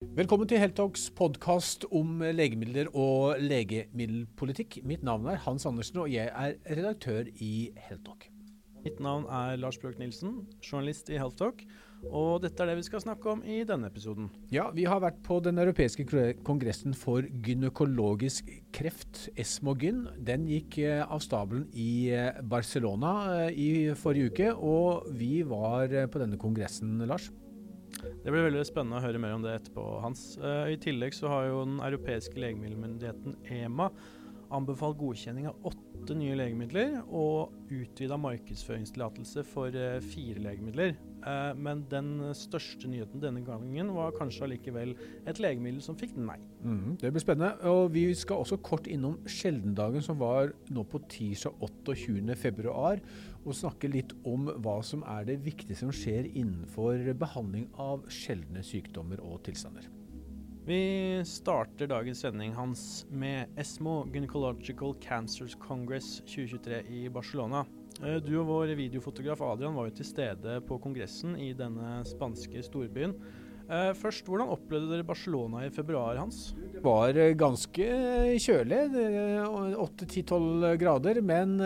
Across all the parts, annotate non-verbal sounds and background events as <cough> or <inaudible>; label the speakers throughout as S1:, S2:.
S1: Velkommen til Heltalks podkast om legemidler og legemiddelpolitikk. Mitt navn er Hans Andersen, og jeg er redaktør i Heltalk.
S2: Mitt navn er Lars Brøk Nilsen, journalist i Heltalk. Og dette er det vi skal snakke om i denne episoden.
S1: Ja, Vi har vært på den europeiske kongressen for gynekologisk kreft, ESMO-gyn. Den gikk eh, av stabelen i eh, Barcelona eh, i forrige uke, og vi var på denne kongressen, Lars.
S2: Det blir veldig spennende å høre mer om det etterpå, Hans. I tillegg så har jo den europeiske legemiddelmyndigheten EMA anbefalt godkjenning av åtte nye legemidler og utvida markedsføringstillatelse for eh, fire legemidler. Eh, men den største nyheten denne gangen var kanskje allikevel et legemiddel som fikk nei.
S1: Mm, det blir spennende. Og vi skal også kort innom sjeldendagen som var nå på tirsdag 28.2, og snakke litt om hva som er det viktigste som skjer innenfor behandling av sjeldne sykdommer og tilstander.
S2: Vi starter dagens sending hans med ESMO Gynecological Cancers Congress 2023 i Barcelona. Eh, du og vår videofotograf Adrian var jo til stede på kongressen i denne spanske storbyen. Eh, først, Hvordan opplevde dere Barcelona i februar, Hans?
S1: Det var eh, ganske kjølig. 8-10-12 grader. Men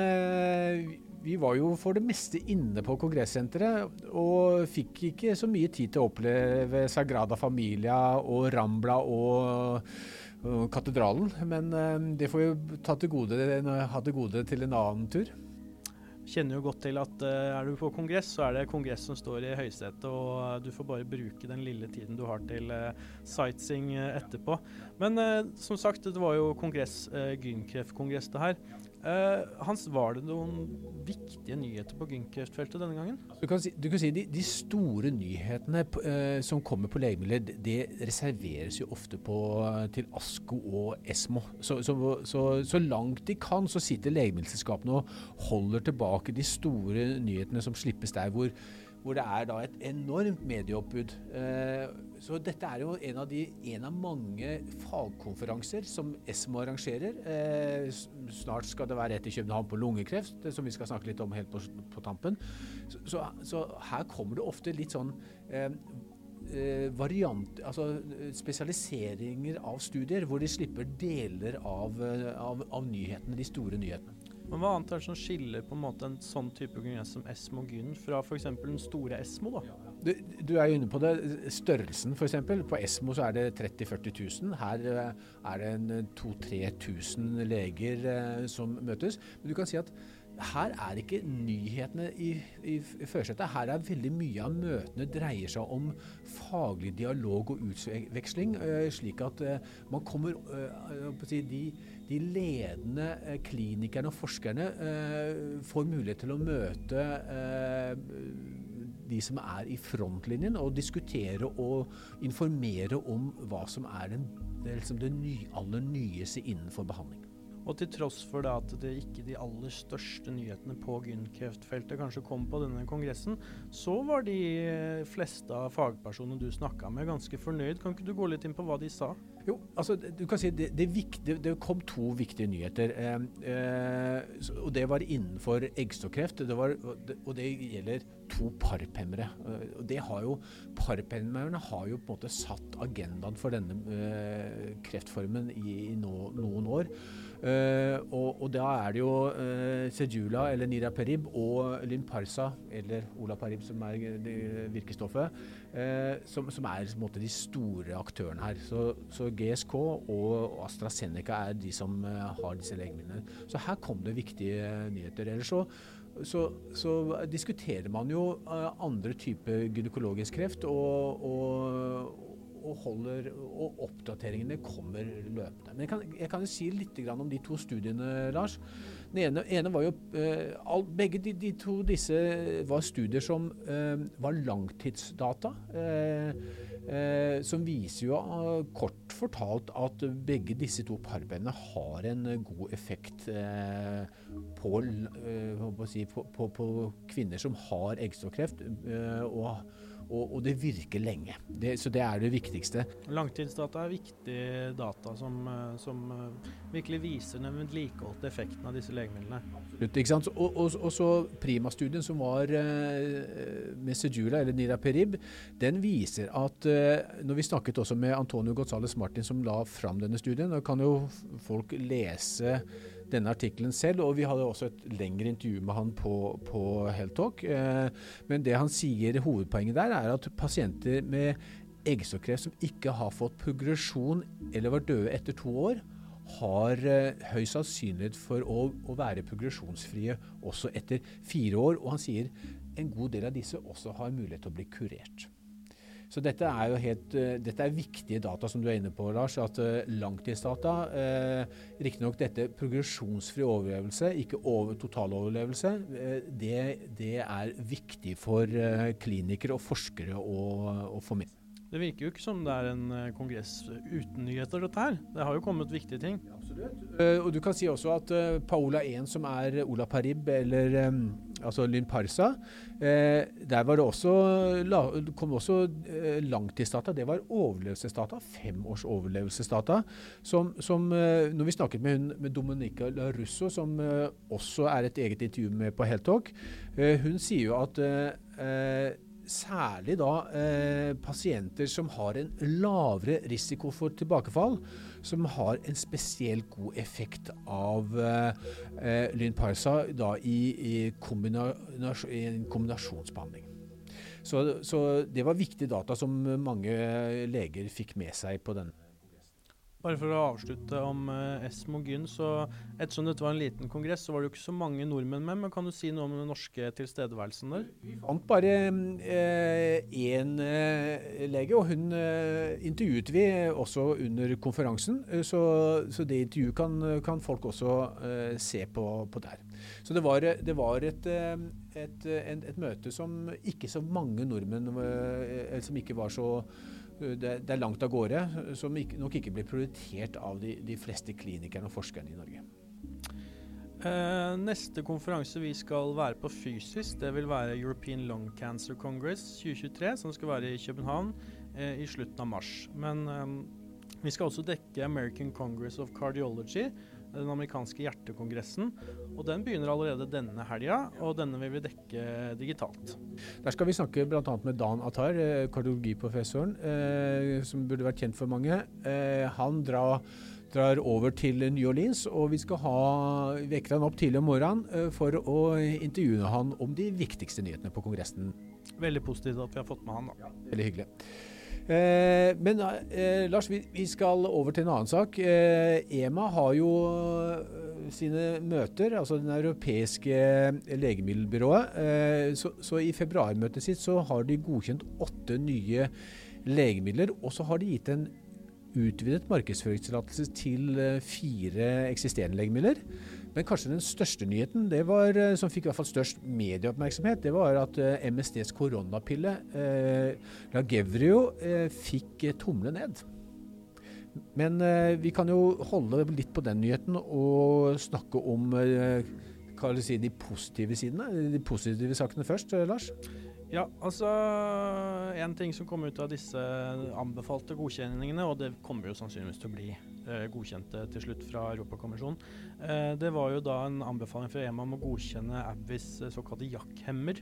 S1: vi var jo for det meste inne på kongressenteret, og fikk ikke så mye tid til å oppleve Sagrada Familia og Rambla og, katedralen. Men uh, det får vi ta til gode, ha til gode til en annen tur.
S2: Kjenner jo godt til at uh, er du på kongress, så er det kongress som står i høysetet, og uh, du får bare bruke den lille tiden du har til sightseeing etterpå. Men som sagt, det var jo kongress, gynkreftkongress det her. Uh, Hans, var det noen viktige nyheter på gynkreftfeltet denne gangen?
S1: Du kan si, du kan si de, de, store nyhetene uh, som kommer på legemidler, det reserveres jo ofte på, til ASKO og ESMO. Så, så, så, så, langt de kan, så sitter legemiddelselskapene og holder tilbake de store nyhetene som slippes der hvor hvor det er da et enormt medieoppbud. Eh, så dette er jo en av, de, en av mange fagkonferanser som ESMO arrangerer. Eh, snart skal det være et i København på lungekreft, som vi skal snakke litt om helt på, på tampen. Så, så, så, her kommer det ofte litt sånn eh, variant, altså spesialiseringer av studier, hvor de slipper deler av, av, av nyhetene, de store nyhetene.
S2: Men hva annet er det som skiller på en måte en sånn type kongress som Esmo Gyn fra f.eks. den store Esmo? da?
S1: Du, du, er jo inne på det. Størrelsen f.eks. På Esmo så er det 30 000-40 000. Her eh, er det 2000-3000 leger eh, som møtes. Men du kan si at her er ikke nyhetene i, i, førersetet. Her er veldig mye av møtene dreier seg om faglig dialog og utveksling, slik at man kommer si, de, de, ledende klinikerne og forskerne får mulighet til å møte de som er i frontlinjen, og diskutere og informere om hva som er den, det, liksom det nye, aller nyeste innenfor behandling.
S2: Og til tross for at det ikke de aller største nyhetene på gynkreftfeltet kanskje kom på denne kongressen, så var de fleste av fagpersonene du snakka med ganske fornøyd. Kan ikke du gå litt inn på hva de sa?
S1: Jo, altså du kan si det, det, viktig, det kom to viktige nyheter. Eh, og det var innenfor eggstokkreft. og det gjelder to parphemmere. Eh, og det har jo, Parphemmerne har jo på en måte satt agendaen for denne eh, kreftformen i, i no, noen år. Uh, og, og, da er det jo uh, Sejula eller Niraperib og Lynparsa, eller Olaparib som er virkestoffet, uh, som, som, er måte, de store aktørene her. Så, så, GSK og AstraZeneca er de som har disse legemidlene. Så her kom det viktige nyheter. Ellers så, så, så diskuterer man jo andre typer gynekologisk kreft, og, og og, holder, og oppdateringene kommer løpende. Men jeg kan, jeg si litt om de to studiene, Lars. Den ene, ene var jo eh, all, Begge de, de, to disse var studier som eh, var langtidsdata. Eh, eh som viser jo eh, kort fortalt at begge disse to parbeina har en god effekt eh, på, på, på, på, kvinner som har eggstokkreft. og og, og det virker lenge. Det, så det er det viktigste.
S2: Langtidsdata er viktig data som, eh, som eh, virkelig viser den vedlikeholdte effekten av disse legemidlene.
S1: Ikke sant? Og, og, og så Prima-studien som var eh, med Sejula, eller Niraperib, den viser at Når vi snakket også med Antonio Gonzales Martin som la fram denne studien, da kan jo folk lese denne artikkelen selv, og vi hadde også et lengre intervju med han på, på Helltalk. Eh, men det han sier, hovedpoenget der, er at pasienter med eggstokkreft som ikke har fått progresjon eller var døde etter to år, har eh, høy sannsynlighet for å, å, være progresjonsfrie også etter fire år. Og han sier en god del av disse også har mulighet til å bli kurert. Så dette er jo helt, uh, dette er viktige data som du er inne på, Lars. At uh, langtidsdata eh, Riktignok dette progresjonsfri overlevelse, ikke over totaloverlevelse, eh, det, det, er viktig for klinikere og forskere å, å få med.
S2: Det virker jo ikke som det er en eh, kongress uten nyheter, dette her. Det har jo kommet viktige ting.
S1: Absolutt. Uh, og du kan si også at uh, Paola 1, som er Ola Parib, eller um, altså Lyn Parsa, uh, der var det også, la, kom også langtidsdata. Det var overlevelsesdata. Fem overlevelsesdata. Som, som når vi snakket med, hun, med Dominica La Russo, som også er et eget intervju med på Heltalk, hun sier jo at særlig da eh, pasienter som har en lavere risiko for tilbakefall, som har en spesielt god effekt av eh, eh Lynparsa da i, i, kombinasjon, i, en kombinasjonsbehandling. Så, så, det var viktige data som mange leger fikk med seg på denne.
S2: Bare for å avslutte om uh, Esmo Gyn, så ettersom dette var en liten kongress, så var det jo ikke så mange nordmenn med. Men kan du si noe om den norske tilstedeværelsen der?
S1: Vi fant bare én eh, uh, lege, og hun intervjuet vi også under konferansen. Så, så, det intervjuet kan, kan folk også se på, på, der. Så det var, det var et, et, et, et, møte som ikke så mange nordmenn Som ikke var så det, det, er langt av gårde, som ikke, nok ikke blir prioritert av de, de, fleste klinikerne og forskerne i Norge.
S2: Eh, neste konferanse vi skal være på fysisk, det vil være European Lung Cancer Congress 2023, som skal være i København eh, i slutten av mars. Men eh, vi skal også dekke American Congress of Cardiology den amerikanske hjertekongressen. Og Den begynner allerede denne helga, og denne vil vi dekke digitalt.
S1: Der skal vi snakke bl.a. med Dan Atar, eh, kardiologiprofessoren, eh, som burde vært kjent for mange. Eh, han drar, drar over til New Orleans, og vi skal ha, vekker han opp tidlig om morgenen eh, for å intervjue han om de viktigste nyhetene på kongressen.
S2: Veldig positivt at vi har fått med han. da.
S1: Veldig hyggelig. Eh, men eh, Lars, vi, vi, skal over til en annen sak. Eh, EMA har jo eh, sine møter, altså den europeiske legemiddelbyrået. Eh, så, så, i februarmøtet sitt så har de godkjent åtte nye legemidler. Og så har de gitt en utvidet markedsføringstillatelse til eh, fire eksisterende legemidler. Men kanskje den største nyheten, var, eh, som fikk i hvert fall størst medieoppmerksomhet, det var at eh, MSDs koronapille, eh, Lagevrio, eh, fikk tomle ned. Men vi kan jo holde litt på den nyheten og snakke om si, de positive sidene. De positive sakene først, Lars?
S2: Ja, altså En ting som kom ut av disse anbefalte godkjenningene, og det kommer jo sannsynligvis til å bli eh, godkjente til slutt fra Europakommisjonen. Eh, det var jo da en anbefaling fra EMA om å godkjenne Abvis eh, såkalte jakkhemmer,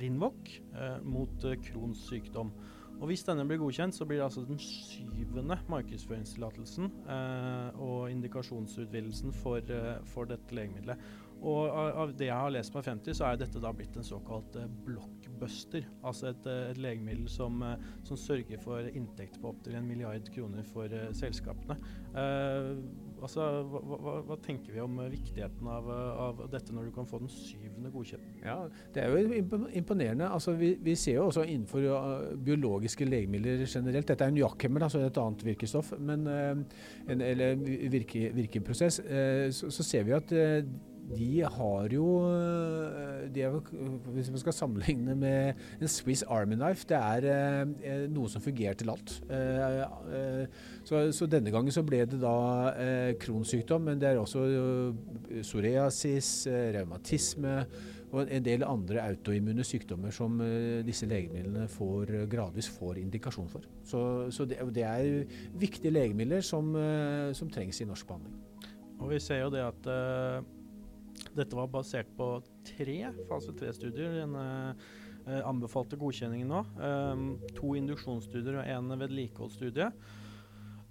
S2: Rinvok, eh, mot eh, Crohns sykdom. Og Hvis denne blir godkjent, så blir det altså den syvende markedsføringstillatelsen eh, og indikasjonsutvidelsen for, for dette legemiddelet. Og av, det jeg har lest på 50, så er dette da blitt en såkalt eh, blockbuster. Altså et, eh, et legemiddel som, eh, som, sørger for inntekter på opptil en milliard kroner for selskapene. Eh, altså, hva, hva, hva, tenker vi om viktigheten av, av, dette når du kan få den syvende godkjent?
S1: Ja, Det er jo imponerende. Altså, vi, vi ser jo også innenfor biologiske legemidler generelt Dette er en jakkhemmer, altså et annet virkestoff, men, en, eller virke, virkeprosess. så, så ser vi at de har jo eh, de er, Hvis man skal sammenligne med en Swiss Army Knife, det er eh, noe som fungerer til alt. Eh, eh, så, så, denne gangen så ble det da eh, kronsykdom, men det er også eh, psoriasis, revmatisme og en del andre autoimmune sykdommer som disse legemidlene får, gradvis får indikasjon for. Så, så det, det, er viktige legemidler som, som, trengs i norsk behandling.
S2: Og Vi ser jo det at dette var basert på tre fase tre-studier. denne anbefalte godkjenningen nå. to induksjonsstudier og én vedlikeholdsstudie.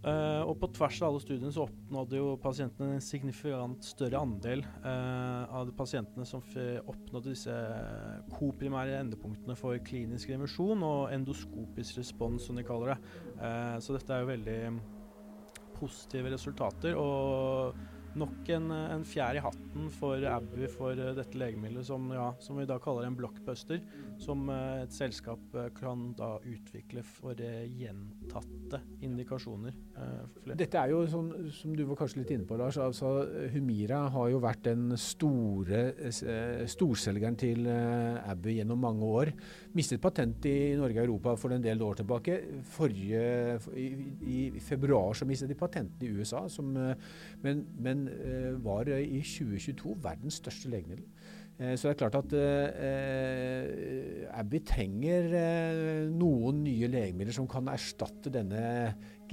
S2: Uh, og på tvers av alle studiene så oppnådde jo pasientene en signifikant større andel uh, av pasientene som oppnådde disse koprimære endepunktene for klinisk remisjon og endoskopisk respons, som de kaller det. Uh, så dette er jo veldig positive resultater. og nok en, en fjær i hatten for Abbey for uh, dette legemiddelet, som, ja, som, vi da kaller en blockbuster. Som uh, et selskap kan da utvikle for gjentatte indikasjoner.
S1: dette er jo sånn, som du var kanskje litt inne på, Lars. altså Humira har jo vært den store storselgeren til Abbey gjennom mange år. Mistet patent i Norge og Europa for en del år tilbake. Forrige, i, i februar så mistet de patenten i USA, som, men, men Eh, var i 2022 verdens største legemiddel. Eh, så det er klart at eh, Abbey trenger noen nye legemidler som kan erstatte denne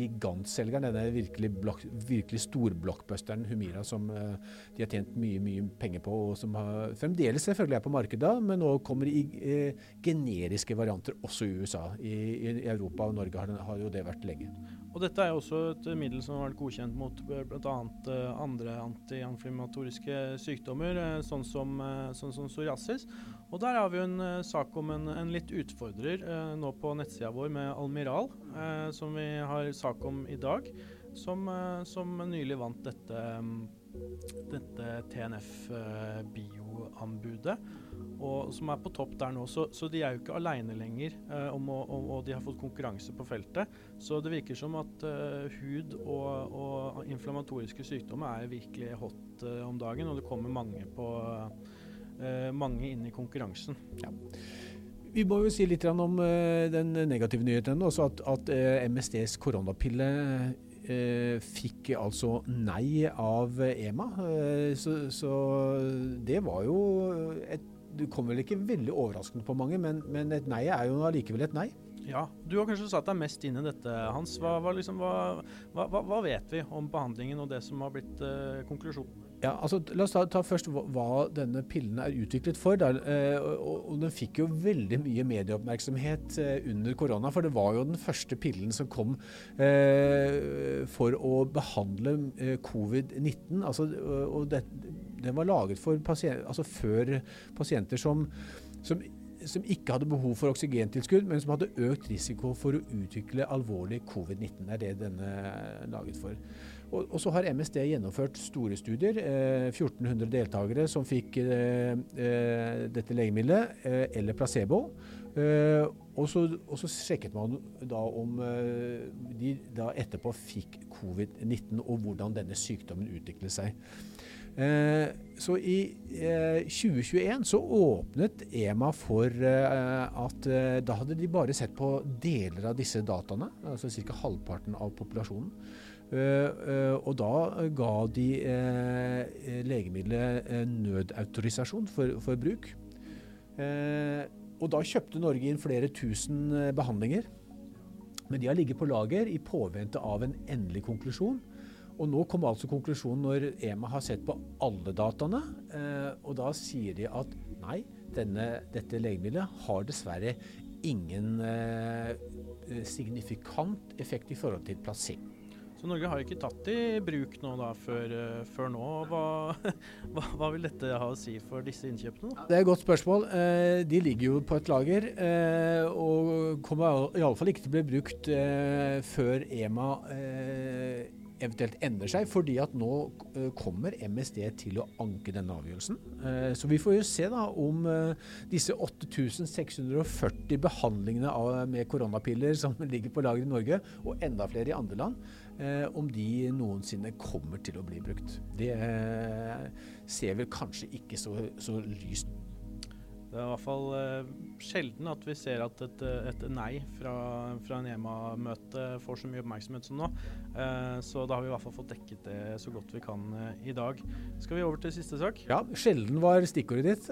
S1: gigantselgeren, denne virkelig, blok, virkelig storblockbusteren Humira, som de har tjent mye mye penger på, og som har, fremdeles selvfølgelig er på markedet, men nå kommer i eh, generiske varianter også i USA. I, i Europa og Norge har, den, har, jo det vært lenge.
S2: Og Dette er jo også et middel som har vært godkjent mot bl.a. Uh, andre antiinflammatoriske sykdommer, uh, sånn som, sånn som psoriasis. Og der har vi jo en sak om en, en litt utfordrer nå på nettsida vår med Almiral, som vi har sak om i dag. Som, som nylig vant dette, um, dette TNF Bio-anbudet. Og som er på topp der nå. Så, så de er jo ikke aleine lenger, om å, om, og de har fått konkurranse på feltet. Så det virker som at hud og, og, inflammatoriske sykdommer er virkelig hot om dagen, og det kommer mange på Eh, mange inn i konkurransen. Ja.
S1: Vi må jo si litt om eh, den negative nyheten. Også at, at eh, MSDs koronapille fikk altså nei av EMA. Så, så, det var jo et Det kommer vel ikke veldig overraskende på mange, men, men et nei er jo allikevel et nei.
S2: Ja, Du har kanskje satt deg mest inn i dette, Hans. Hva, hva, liksom, hva, hva vet vi om behandlingen og det som har blitt uh, konklusjonen?
S1: Ja, altså, La oss ta, ta først hva, denne pillen er utviklet for. Eh, og, og, Den fikk jo veldig mye medieoppmerksomhet eh, under korona. For det var jo den første pillen som kom eh, for å behandle eh, covid-19. Altså, og den var laget for pasient, altså før pasienter som, som som ikke hadde behov for oksygentilskudd, men som hadde økt risiko for å utvikle alvorlig covid-19. Det er det denne er laget for. Og, og, så har MSD gjennomført store studier. Eh, 1400 deltakere som fikk eh, eh, dette legemiddelet, eh, eller placebo. Eh, og så, og, så, sjekket man da om de da etterpå fikk covid-19, og hvordan denne sykdommen utviklet seg. Så i 2021 så åpnet EMA for at da hadde de bare sett på deler av disse dataene, altså ca. halvparten av populasjonen. Og da ga de legemiddelet nødautorisasjon for, for bruk. og da kjøpte Norge inn flere tusen behandlinger. Men de har ligget på lager i påvente av en endelig konklusjon. Og nå kom altså konklusjonen når EMA har sett på alle dataene. og da sier de at nei, denne, dette legemiddelet har dessverre ingen signifikant effekt i forhold til placebo.
S2: Så Norge har ikke tatt det i bruk nå da, før, uh, før nå. Hva, <laughs> hva, hva, vil dette ha å si for disse innkjøpene?
S1: Det er et godt spørsmål. De ligger jo på et lager og kommer iallfall ikke til å bli brukt før EMA eventuelt endrer seg, fordi at nå uh, kommer MSD til å anke denne avgjørelsen. Uh, så vi får jo se da om uh, disse 8640 behandlingene med koronapiller som <laughs> ligger på lager i Norge, og enda flere i andre land, om de noensinne kommer til å bli brukt. Det ser vel kanskje ikke så, så lyst
S2: det er i hvert fall uh, sjelden at vi ser at et, et nei fra, fra en EMA-møte får så mye oppmerksomhet som nå. Uh, så da har vi i hvert fall fått dekket det så godt vi kan i dag. Skal vi over til siste sak?
S1: Ja, sjelden var stikkordet ditt.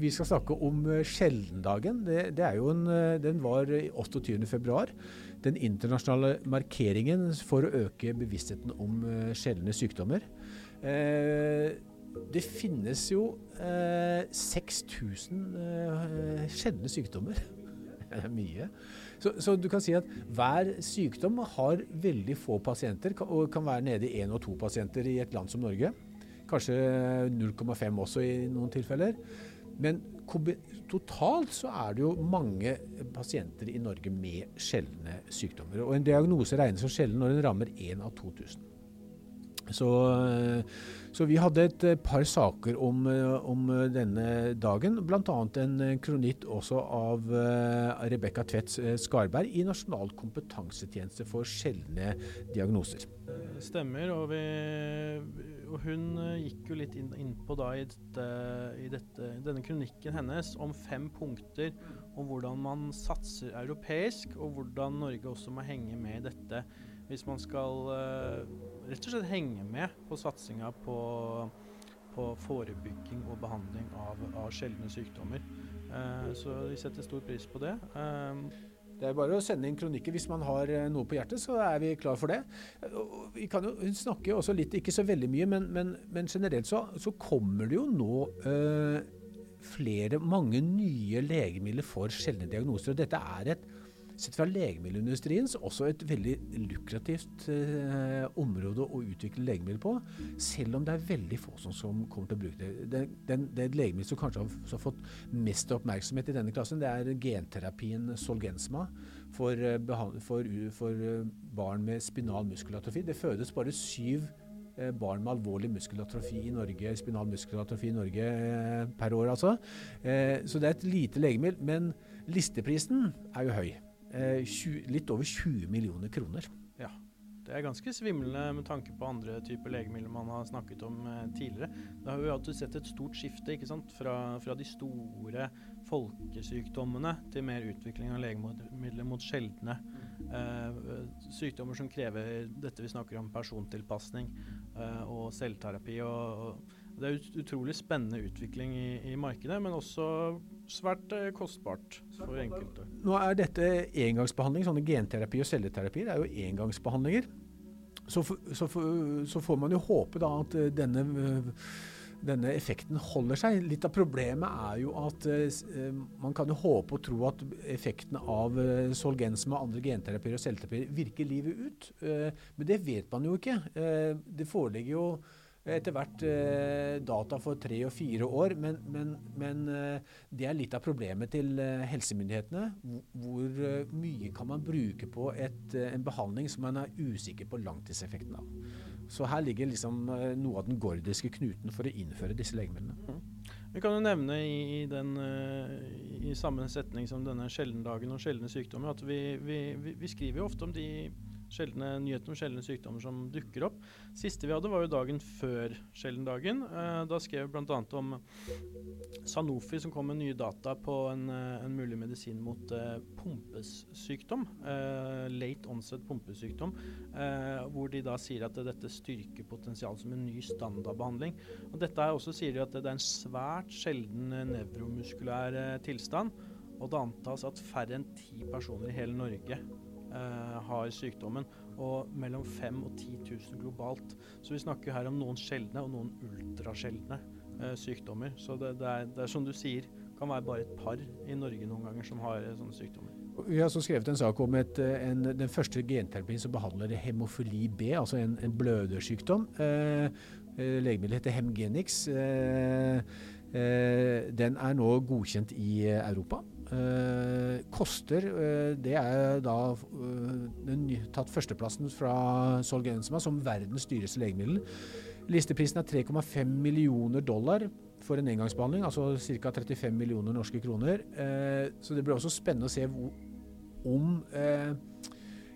S1: vi skal snakke om sjeldendagen. Det, det en, den var 28.2. Den internasjonale markeringen for å øke bevisstheten om sjeldne sykdommer. Eh, det finnes jo eh, 6000 eh, sjeldne sykdommer. <laughs> Det er mye. Så, så, du kan si at hver sykdom har veldig få pasienter, og kan være nede i én og to pasienter i et land som Norge. Kanskje 0,5 også i noen tilfeller. Men totalt så er det jo mange pasienter i Norge med sjeldne sykdommer. Og en diagnose regnes som sjelden når den rammer én av 2000. Så, så, vi hadde et par saker om, om denne dagen, bl.a. en kronitt også av Rebekka Tvedt Skarberg i Nasjonal kompetansetjeneste for sjeldne diagnoser.
S2: Stemmer, og, vi, og hun gikk jo litt inn, innpå da i, dette, i dette, denne kronikken hennes om fem punkter om hvordan man satser europeisk, og hvordan Norge også må henge med i dette hvis man skal rett og slett henge med på satsinga på, på, forebygging og behandling av, av sjeldne sykdommer. Eh, så vi setter stor pris på det. Eh,
S1: det er bare å sende inn kronikker hvis man har noe på hjertet, så er vi klar for det. Vi kan jo snakke også litt, ikke så veldig mye, men, men, men generelt så, så, kommer det jo nå øh, flere, mange nye legemidler for sjeldne diagnoser. og Dette er et Sett fra legemiddelindustrien også et veldig lukrativt eh, område å utvikle legemiddel på, selv om det er veldig få som, som kommer til å bruke det. Det, den, det legemiddel som kanskje har, har, fått mest oppmerksomhet i denne klassen, det er genterapien Solgensma for, eh, for, for eh, barn med spinal muskelatrofi. Det fødes bare syv eh, barn med alvorlig muskelatrofi i Norge, spinal muskelatrofi i Norge per år, altså. så det er et lite legemiddel. Men listeprisen er jo høy. 20, eh, litt over 20 millioner kroner.
S2: Ja. Det er ganske svimlende med tanke på andre typer legemidler man har snakket om eh, tidligere. Da har vi alltid sett et stort skifte? Fra, fra, de store folkesykdommene til mer utvikling av legemidler mot sjeldne eh, sykdommer som krever dette vi snakker om, persontilpasning eh, og selvterapi. Og, og det er ut, utrolig spennende utvikling i, i markedet, men også svært eh, kostbart for enkelte.
S1: Nå er dette engangsbehandling. Sånne genterapi og celleterapi det er jo engangsbehandlinger. Så, for, så, for, så, får man jo håpe da at eh, denne, eh, denne, effekten holder seg. Litt av problemet er jo at man kan jo håpe og tro at effekten av Solgensma og andre genterapier og celleterapier virker livet ut. men det vet man jo ikke. det foreligger jo etter hvert eh, data for tre og fire år. Men, men, men eh, det er litt av problemet til eh, helsemyndighetene. Hvor, mye kan man bruke på et, en behandling som man er usikker på langtidseffekten av. Så her ligger liksom noe av den gordiske knuten for å innføre disse legemidlene. Mm.
S2: Vi kan jo nevne i, i, den, i samme setning som denne sjeldendagen og sjeldne sykdommer at vi, vi, vi, vi skriver jo ofte om de sjeldne nyheter om sjeldne sykdommer som dukker opp. Siste vi hadde, var jo dagen før sjeldendagen. Eh, da skrev vi bl.a. om Sanofi som kom med nye data på en, eh, en mulig medisin mot eh, pumpesykdom. Eh, late onset pumpesykdom. Eh, hvor de da sier at dette styrker potensial som en ny standardbehandling. Og dette også sier de at det er en svært sjelden nevromuskulær eh, tilstand. Og det antas at færre enn ti personer i hele Norge eh, har sykdommen. Og mellom 5000 og 10 000 globalt. Så vi snakker her om noen sjeldne og noen ultrasjeldne eh, sykdommer. Så det, det, er, det, er, som du sier, kan være bare et par i Norge noen ganger som har eh, sånne sykdommer.
S1: Vi har også skrevet en sak om et, eh, en, den første genterapien som behandler hemofili B, altså en, en blødersykdom. Eh, eh legemiddelet heter Hemgenix. Den er nå godkjent i Europa. Uh, koster uh, Det er da uh, den tatt førsteplassen fra Solgensma som verdens dyreste legemiddel. Listeprisen er 3,5 millioner dollar for en engangsbehandling, altså ca. 35 millioner norske kroner. så det blir også spennende å se om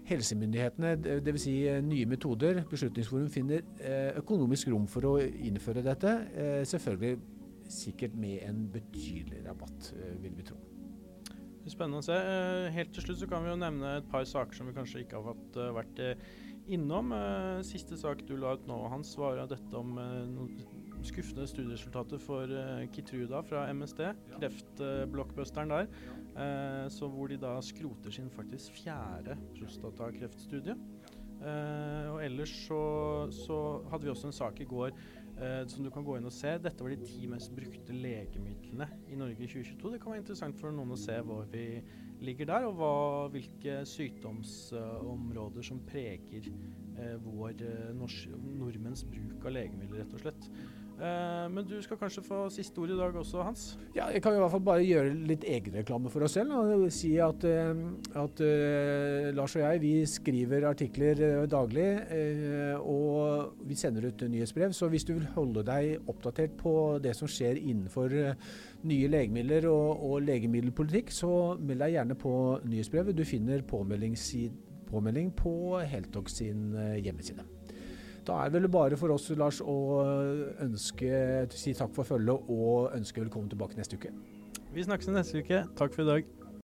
S1: helsemyndighetene, dvs. Si nye metoder, Beslutningsforum finner økonomisk rom for å innføre dette. selvfølgelig sikkert med en betydelig rabatt, vil vi tro.
S2: Spennende å se. Helt til slutt så kan vi jo nevne et par saker som vi kanskje ikke har fått vært innom. Siste sak du la ut nå, Hans, var dette om noen skuffende studieresultater for Kitruda fra MSD, kreftblockbusteren der. Så hvor de da skroter sin faktisk fjerde prostatakreftstudie. Og ellers så, så, hadde vi også en sak i går uh, som du kan gå inn og se. Dette var de ti mest brukte legemidlene i Norge i 2022. Det kan være interessant for noen å se hvor vi ligger der, og hva, hvilke sykdomsområder som preger vår nordmenns bruk av legemidler, rett og slett. Uh, men du skal kanskje få siste ord i dag også, Hans?
S1: Ja, jeg kan i hvert fall bare gjøre litt egenreklame for oss selv. Og si at, uh, at uh, Lars og jeg vi skriver artikler daglig. og vi sender ut nyhetsbrev. Så hvis du vil holde deg oppdatert på det som skjer innenfor nye legemidler og, og legemiddelpolitikk, så meld deg gjerne på nyhetsbrevet. Du finner påmelding på Heltok sin hjemmeside. Da er det vel bare for oss, Lars, å ønske, si takk for følget og ønske velkommen tilbake neste uke.
S2: Vi snakkes neste uke. Takk for i dag.